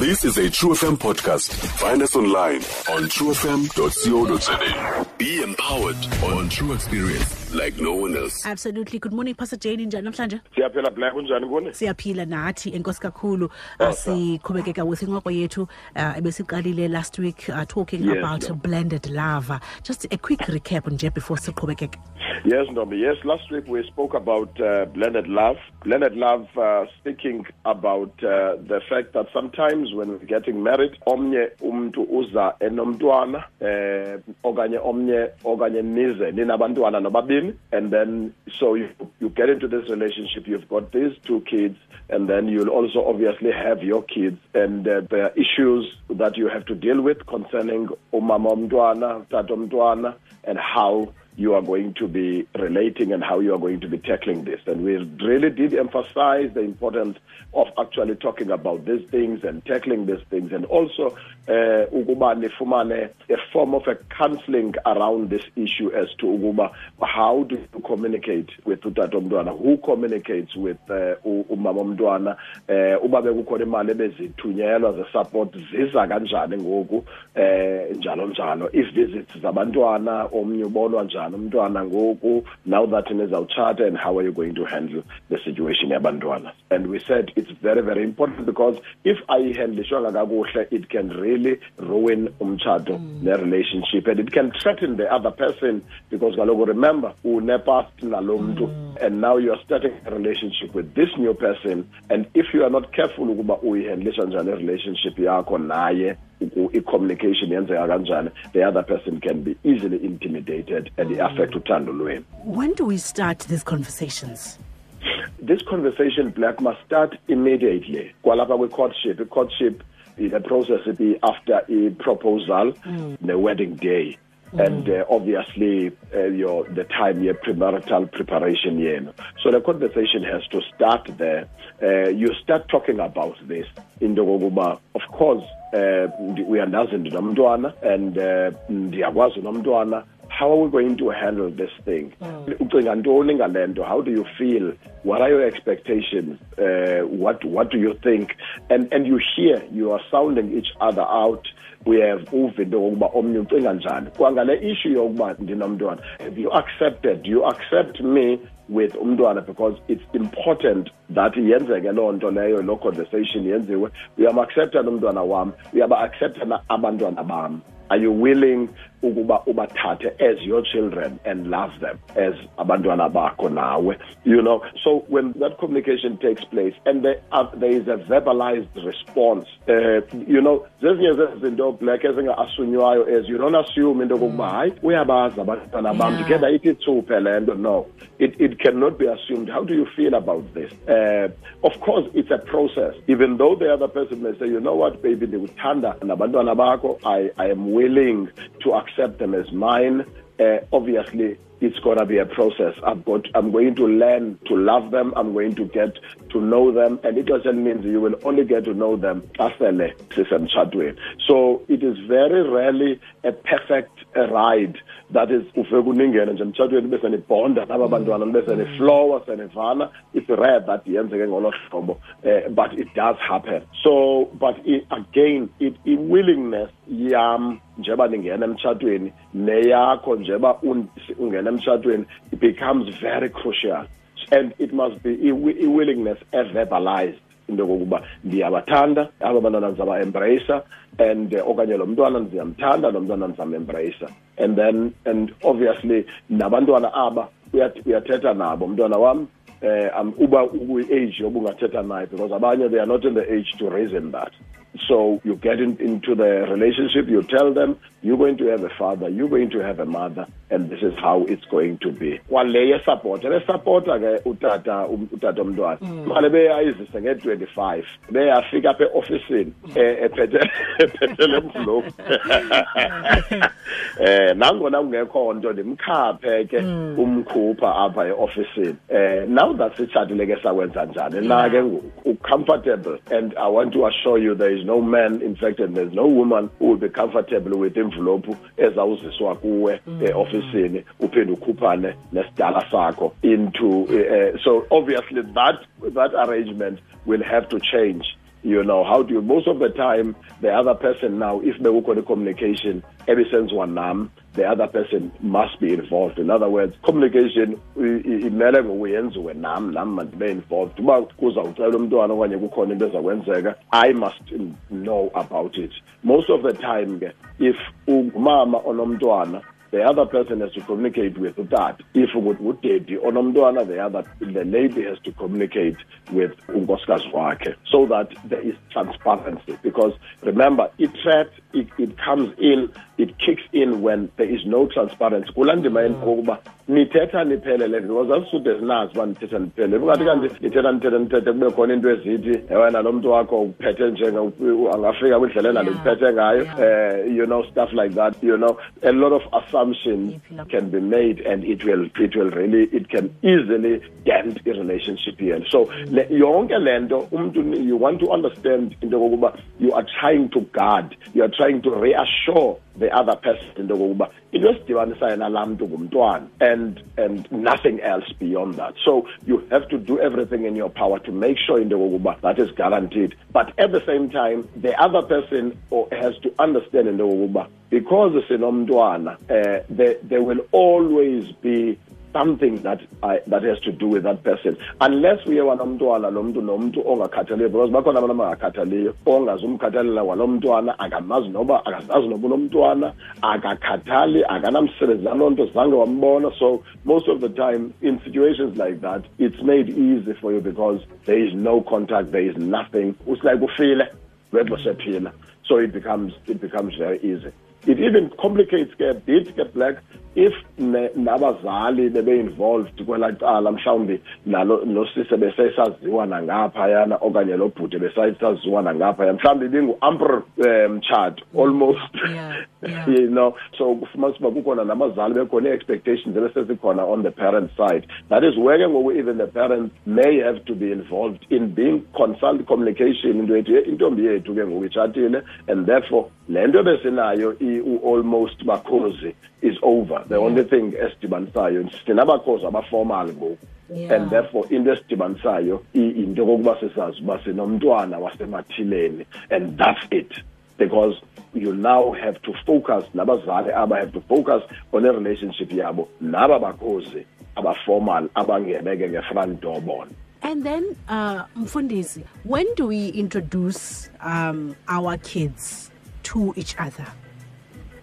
This is a True FM podcast. Find us online on truefm.co.za. Be empowered on True Experience like no one else. absolutely. Good morning pastor jane njani namhlanje? Siyaphela black kunjani kuni siyaphila nathi enkosi kakhulu. Asiqhubekeka with incoko yethu uh, ebesiqalile last week uh, talking Yes, about ma'am. blended love. Just a quick recap nje before siqhubekeke yes ntombi yes last week we spoke about uh, blended love blended love uh, speaking about uh, the fact that sometimes when we're getting married omnye umntu uza enomntwana eh okanye omnye okanye nize ninabantwana nobabini and then so you, you get into this relationship you've got these two kids and then you'll also obviously have your kids and uh, there are issues that you have to deal with concerning umama omntwana tata omntwana and how you are going to be relating and how you are going to be tackling this. And we really did emphasize the importance of actually talking about these things and tackling these things, and also uh, nifumane a form of a counseling around this issue as to ukuba how do you communicate with utata who communicates with uh, u- umama omntwana, uh, uba bekukhona imali ebezithunyelwa ze-support ziza kanjani ngoku? Eh njalo njalo. I-visits zabantwana omnye ubonwa njani umntwana ngoku now that nizawutshata and how are you going to handle the situation yabantwana? And we said it's very very important because if ayihandlishwanga kakuhle it can really ruin umtshato mm. ne-relationship and it can threaten the other person because kaloku remember unepast nalo mntu mm. and now you are starting a relationship with this new person and if you are not careful ukuba uyihandlisha njani i-relationship yakho naye i-communication yenzeka kanjani the other person can be easily intimidated and i-affect uthando lwenu. When do we start these conversations? This conversation black must start immediately. Kwalapha kwi-courtship i-courtship the process be after i-proposal the hmm. wedding day and uh, obviously uh, your the time your premarital preparation yenu so the conversation has to start there. Uh, you start talking about this into kokuba of course uh, ndi- uyandazi ndinomntwana and uh, ndiyakwazi unomntwana how are we going to handle this thing? Ucinga ntoni ngale nto? How do you feel? What are your expectations? Uh, what what do you think? And and you hear you are sounding each other out. We have uva into yokokuba omnye ucinga njani. Kwangale issue yokuba ndinomntwana have you accepted? Do you accept me with umntwana? Because it's important that yenzeke loo nto leyo loo conversation yenziwe. Uyamaccepta nomntwana wam. Uyaba-accepta na abantwana bam are you willing ukuba ubathathe as your children and love them as abantwana bakho nawe? You know so when that communication takes place and there, are, there is a verbalized response uh, you know zezinye zezinto black ezinga-asunywayo as you don't assume into kokuba hayi uyabazi abantwana bam ndikhe ndayithi thuphe le nto. No it, it cannot be assumed. How do you feel about this? Uh, of course it's a process. Even though the other person may say you know what baby ndikuthanda nabantwana bakho. I, I am willing to accept them as mine uh, obviously it's going to be a process. I've got, i'm going to learn to love them. I'm going to get to know them. And it doesn't mean you will only get to know them xa sele sisemtshatweni so it is very rarely a perfect ride that is ufike kuningene nje emtshatweni bese nibhonda naba bantwana bese niflowa senivana. It's rare that yenzeke ngolo hlobo uh, but it does happen. So but i again it i-willingness yam njeba ningena emtshatweni neyakho njeba un- ungena emtshatweni it becomes very crucial. And it must be i-willingness e-verbalized into yokokuba ndiyabathanda aba bantwana ndizaba-embrayisa and uh, okanye lo mntwana ndiyamthanda lo mntwana ndizamembrayisa and then and obviously nabantwana aba uyathetha nabo. Mntwana wam eh um, uba ukwi-age yobungathetha naye because abanye they are not in the age to reason that so you get in, into the relationship you tell them you're going to have a father you're going to have a mother and this is how it's going to be. Kwale yesapota lesapota ke utata um- utata omntwana mali beyayizise nge-25 beyafika apha eofisini ephethe le mvlopu eh nangona kungekho nto ndimkhaphe ke umkhupha apha eofisini. Eh now that sitshatile ke sakwenza njani? Na ke ngoku ucomfortable and i want to assure you there no man in fact and there's no woman who will be comfortable with envelope ezawuziswa kuwe eofisini uphinde ukhuphane nesidala sakho into uh, so obviously that that arrangement will have to change. You know how do you most of the time the other person now if bekukhona i-communication ebisenziwa nam the other person must be involved. In other words communication imele ngokuyenziwe nam nam mandibe involved. Uba kuzawucela umntwana okanye kukhona into ezakwenzeka i must know about it. Most of the time ke if ungumama onomntwana the other person has to communicate with that. If ngudedi onomntwana the other the lady has to communicate with unkosikazi so that there is transparency. Because remember it threat it, it comes in it kicks in when there is no transparency nithetha niphelele because uba nithetha niphelele bungathi kanti nithetha nithetha nithethe kube khona into ezithi wena lo mntu wakho uphethe njenge angafika kwindlela uphethe ngayo um you know stuff like that you know. A lot of assumptions can be made and it will it will really it can easily dent i-relationship here. So le, yonke le nto umntu you want to understand into yokokuba you are trying to guard you are trying to reassure the other person into yokokuba into esidibanisayo nalaa mntu ngumntwana. And and nothing else beyond that. So you have to do everything in your power to make sure in the yokokuba that is guaranteed. But at the same time the other person has to understand in the yokokuba because sinomntwana uh, there, there will always be something that I, that has to do with that person. Unless uye wanomntwana lo mntu nomntu ongakhathaliyo because bakhona abantu abangakhathaliyo ongazumkhathalela kwalo mntwana akamazi noba akazazi noba unomntwana akakhathali akanamsebenzi naloo nto zange wambona. So most of the time in situations like that it's made easy for you because there is no contact there is nothing. It's like ufile wedwa sephila. So it becomes it becomes very easy. It even complicates ke bit ke black if nabazali bebe-involved kwelaa cala mhlawumbi nalo nosise besesaziwa nangaphayana okanye lo bhuti besasaziwa nangaphaya mhlawumbi ibingu-ampr um mtshato almost yeah, you know so kufumanisa uba kukhona nabazali bekhona i-expectations ebesezikhona on the parent side. That is where ke ngoku even the parents may have to be involved in being consult communication into yethu intombi yethu ke ngoku itshatile and therefore le nto besinayo almost bakhozi is over. The only thing esidibanisayo sinabakhozi abaformal ngoku. Yeah. and therefore into esidibanisayo into kokuba sisazi uba sinomntwana wasemathileni and that's it because you now have to focus nabazali aba have to focus on a relationship yabo naba bakhozi abaformal abangeneke nge-front door bona And then, uh, Mfundisi, when do we introduce um, our kids to each other?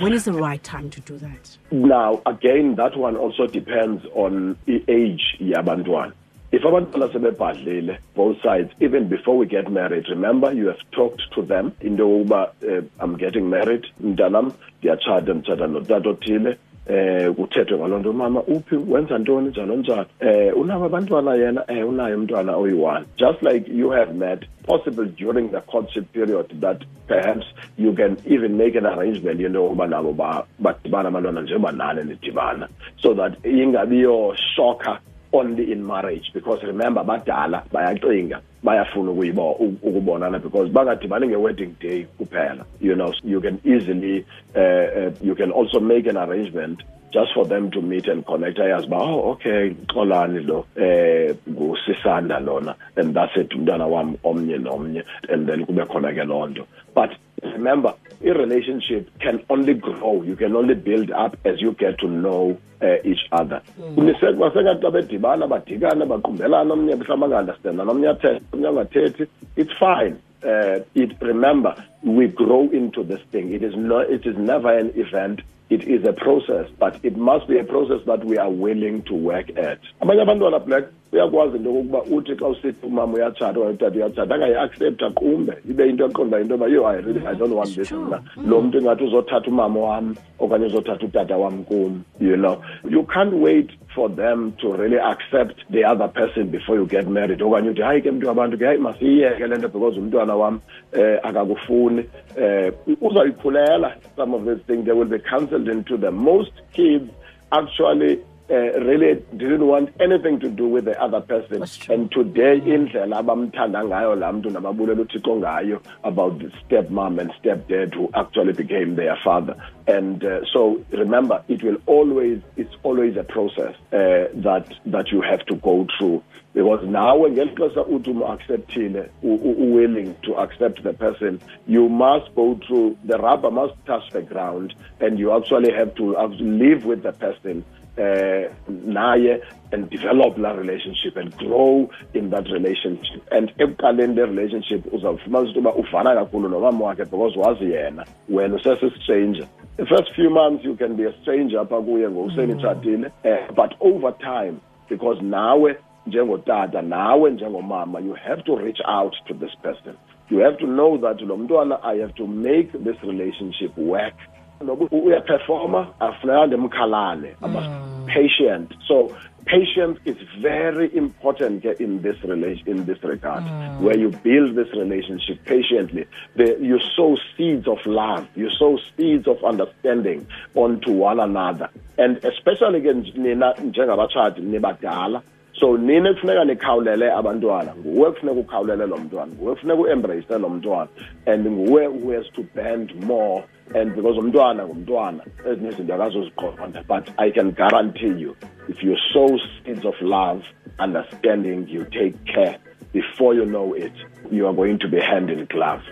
When is the right time to do that? Now, again, that one also depends on the age yabantwana. If abantwana sebebhadlile, both sides, even before we get married, remember you have talked to them into yokuba uh, I'm getting married, mntanam, ndiyatshata nditshata notata othile, eh kuthethwe ngaloo nto mama uphi? Wenza ntoni? Njalo njalo. Eh unabo abantwana yena eh unayo umntwana oyi-one. Just like you have met possible during the courtship period that perhaps you can even make an arrangement into yokuba nabo badibana abantwana njengoba nane nidibana. So that ingabiyo shocker only in marriage because remember badala bayacinga bayafuna ukubonana because bangadibani nge-wedding day kuphela you know you can easily uh, uh, you can also make an arrangement just for them to meet and connect. Ayazi uba oh okay xolani lo eh ngusisanda lona and that's it umntwana wam omnye nomnye and then kube khona ke loo nto. But remember a relationship can only grow. You can only build up as you get to know uh, each other. Basengathi xa bedibana badikana omnye mhlawumbi angaunderstanda nomnye athethe omnye angathethi it's fine. Uh, it remember we grow into this thing. It is no, it is never an event. It is a process but it must be a process that we are willing to work at. Abanye abantwana black uyakwazi into okokuba uthi xa usithi umama uyatshata okanye utata uyatshata angayiaccepta kumbe ibe into eqonda into yoba yo i really i don't want this mna lo mntu ingathi uzothatha umama wam okanye uzothatha utata wam kum you know. You can't wait for them to really accept the other person before you get married. Okanye uthi hayi ke mntu wabantu ke hayi masiyiyeke le nto because umntwana wam um akakufuni. Um uzayikhulela some of these things they will be cancelled into the most kids. Actually uh, really didn't want anything to do with the other person. And today indlela abamthanda ngayo laa mntu nababulela uthixo ngayo about the stepmom and stepdad who actually became their father. And uh, so remember it will always it's always a process uh, that that you have to go through. Because nawe ngeli xesha uthi umu-acceptile u- u- willing to accept the person you must go through the rubber must touch the ground and you actually have to, have to live with the person uh, naye and develop that relationship and grow in that relationship. And ekuqaleni le relationship uzawufumana ukuthi uba uvana kakhulu nomama wakhe because wazi yena. Wena usesistranger the first few months you can be a stranger apha kuye ngokusenitshatile uh, but over time because nawe njengotata nawe njengomama you have to reach out to this person. You have to know that lo mntwana i have to make this relationship work noba uyaperforma afuneka must be patient. So patience is very important in this relation in this regard. Mm. Where you build this relationship patiently the, you sow seeds of love you sow seeds of understanding onto one another. And especially njengabatshati nibadala so nini kufuneka nikhawulele abantwana. Nguwe kufuneka ukhawulele lo mntwana. Nguwe kufuneka uembrace lo mntwana. And nguwe who has to bend more. And because umntwana ngumntwana ezinye izinto akazoziqonda. But i can guarantee you if you sow seeds of love understanding you take care before you know it you are going to be hand in glove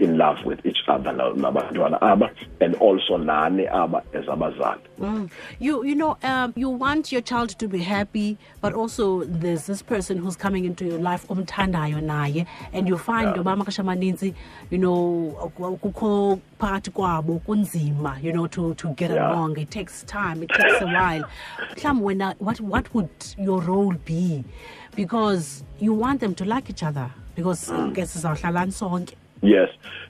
in love with each other nabantwana aba and also nani aba as abazali Mm. You you know um, you want your child to be happy, but also there's this person who's coming into your life umthandayo naye, and you find yoba amaxesha amaninzi you know kukho phakathi kwabo kunzima you know to to get Yeah. along. It takes time. It takes a while. Mhlawumbi wena what what would your role be? Because you want them to like each other. Because ke sizawuhlalani sonke. Yes.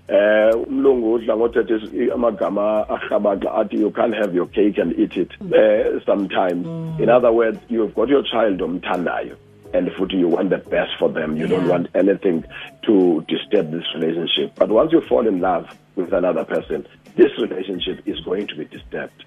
Eh umlungu udla ngothethe amagama arhabaxa athi you can't have your cake and eat it uh, sometimes. In other words you've got your child omthandayo and futhi you want the best for them. You don't want anything to disturb this relationship. But once you fall in love with another person this relationship is going to be disturbed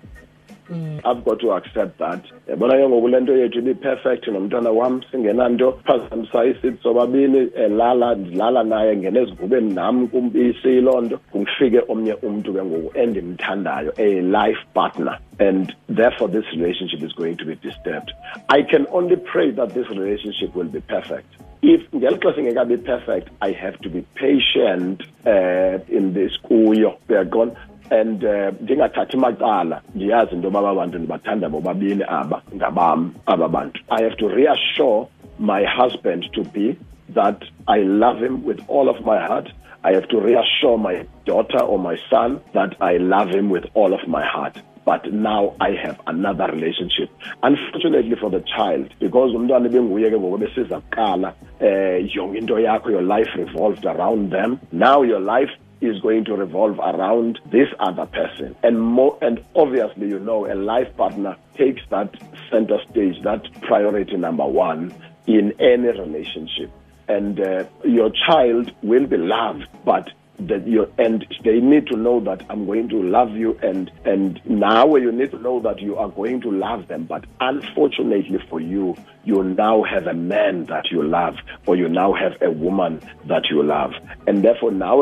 I've got to accept that. Yabona ke ngoku le nto yethu ibi-perfect nomntwana wam singenanto. Phazamisa isithi sobabini elala ndilala naye ngena ezigubeni nam kumbisiyiloo nto. Kufike omnye umntu ke ngoku endimthandayo a life partner. And therefore this relationship is going to be disturbed. I can only pray that this relationship will be perfect. If ngeli xesha ingekabi perfect i have to be patient uh, in this kuyo. Uyaqona and uh, ndingathathi macala ndiyazi into yoba bantu ndibathanda bobabini aba ngabam aba bantu i have to reassure my husband to be that i love him with all of my heart i have to reassure my daughter or my son that i love him with all of my heart but now I have another relationship. Unfortunately for the child, because umntwana benguye ke ngoku besiza kuqala eh yonke into yakho your life revolved around them. Now your life is going to revolve around this other person. And more and obviously you know a life partner takes that center stage, that priority number 1 in any relationship. And uh, your child will be loved, but that you and they need to know that I'm going to love you and and now you need to know that you are going to love them but unfortunately for you you now have a man that you love or you now have a woman that you love and therefore now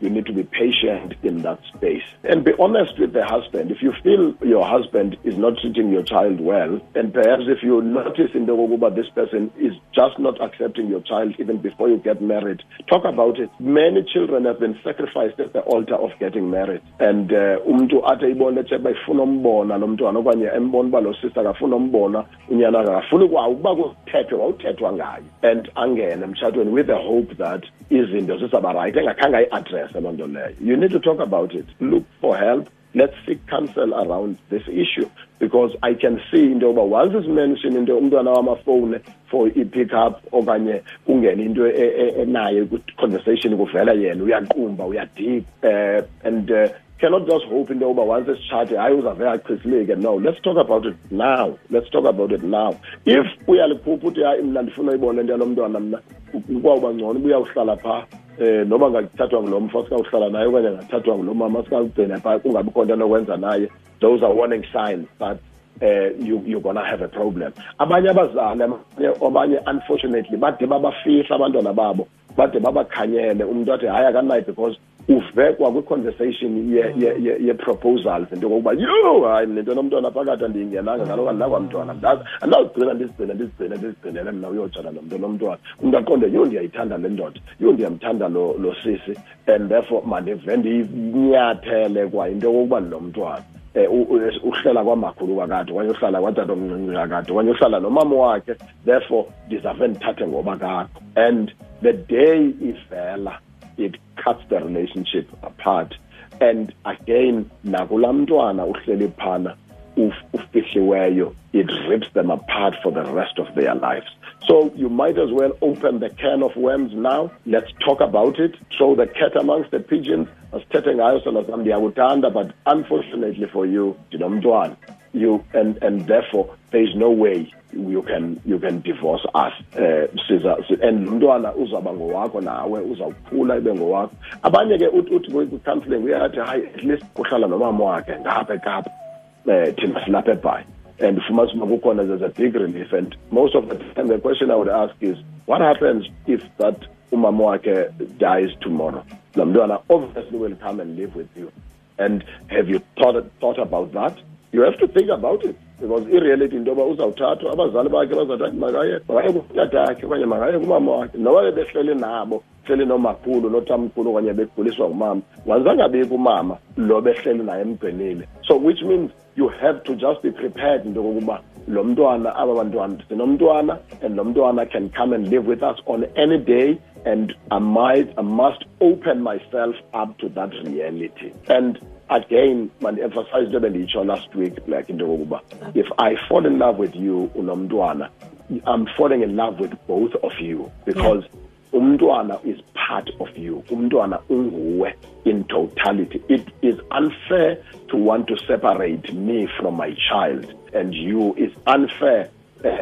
you need to be patient in that space. And be honest with the husband. If you feel your husband is not treating your child well and perhaps if you notice in the Goguba this person is just not accepting your child even before you get married talk about it. Many children have been sacrificed at the altar of getting married. And uh, umntu athi ibone tshe ifuna umbona lo mntwana okanye embona uba lo sister akafuna umbona unyana akafuni kwa ukuba kuthethwe wawuthethwa ngayo and angene emtshatweni with the hope that izinto zizaba right engakhange ayiadresse loo you need to talk about it. Look for help. Let's seek counsel around this issue because I can see into yoba once isimention into umntwana wamafowuni for i-pick up okanye kungena into enaye ku-conversation kuvela yena uyaqumba uyadip uh, and uh, cannot just hope into yoba once esitshate hayi uzavele achisileke no let's talk about it now. Let's talk about it now. If uyaliphupha uthi hayi mna ndifuna uyibona into yalo mntwana mna kwawuba ngcono uba uyawuhlala phaa eh noma ngakuthathwa ngulo mfo sikawuhlala naye okanye ngathathwa ngulo mama sikawugcina phaa kungabikho nto naye. Those are warning signs but eh you you're gonna have a problem. Abanye abazali abanye unfortunately bade babafihla abantwana babo bade babakhanyele. Umntu athi hayi akanayi because uvekwa kwi-conversation ye-proposals. Into yokokuba yho hayi nento nomntwana phakathi andiyingenanga ngaloko andinakwamntwana andazigcina ndizigcine ndizigcine ndizigcinele mna uyotshana nomntu nomntwana umntu aqonde yho ndiyayithanda le ndoda. Yho ndiyamthanda lo lo sisi. And therefore mandive ndiyinyathele kwa. Into yokokuba ndinomntwana um uhlela kwamakhulu kakade okanye uhlala kwatata omncinci kakade okanye uhlala nomama wakhe therefore ndizave ndithathe ngoba kakho and the day ivela it cuts the relationship apart and again nakulaa mntwana uhleli phana ufihliweyo it rips them apart for the rest of their lives so you might as well open the can of worms now. Let's talk about it. Throw the cat amongst the pigeons. Asithethe ngayo sona sam ndiyakuthanda but unfortunately for you ndinomntwana you and and therefore there is no way you can you can divorce us uh, siza and umntwana uzaba ngowakho nawe uzawukhula ibe ngowakho. Abanye ke uthi kwi-counseling uyathi hayi at least kuhlala nomama wakhe ngapha ekapa um thina silapha and there's a big relief and most of the time the question i would ask is what happens if that umama wakhe dies tomorrow? La mntwana obviously will come and live with you. And have you thought, thought about that? You have to think about it. Because ireality into yoba uzawuthathwa abazali bakhe bazawuthi makaye makaye kutatakhe okanye makaye kumama wakhe noba bebehleli nabo hleli nomakhulu notamkhulu okanye bekhuliswa ngumama ngazangabikho umama lo behleli naye emgcinile so which means you have to just be prepared into kokuba lo mntwana aba bantwana sinomntwana and lo mntwana can come and live with us on any day and I might I must open myself up to that reality and again man-emphasize into bendiyitsho last week like into yokokuba if i fall in love with you unomntwana i'm falling in love with both of you because yeah. Umntwana is part of you. Umntwana unguwe in totality. It is unfair to want to separate me from my child and you is unfair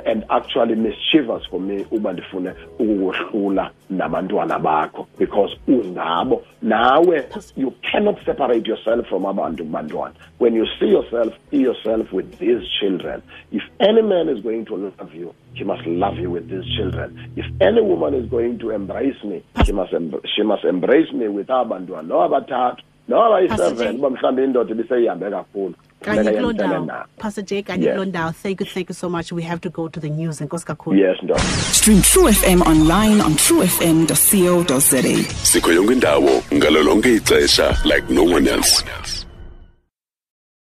and actually mischievous for me uba ndifune ukukohlula nabantwana bakho because ungabo nawe you cannot separate yourself from abantu bantwana. When you see yourself see yourself with these children. If any man is going to love you she must love you with these children. If any woman is going to embrace me she must, she must embrace me with abantwana. Noba bathathu noba bayi-seven uba mhlawumbi indoda ibiseyihambe kakhulu kanye kuloo ndawo pastor j kanye kuloo ndawo thank you thank you so much. We have to go to the news enkosi kakhulu yes ndoda stream true fm online on truefm co za. Sikho yonke indawo ngalo lonke ixesha like no one else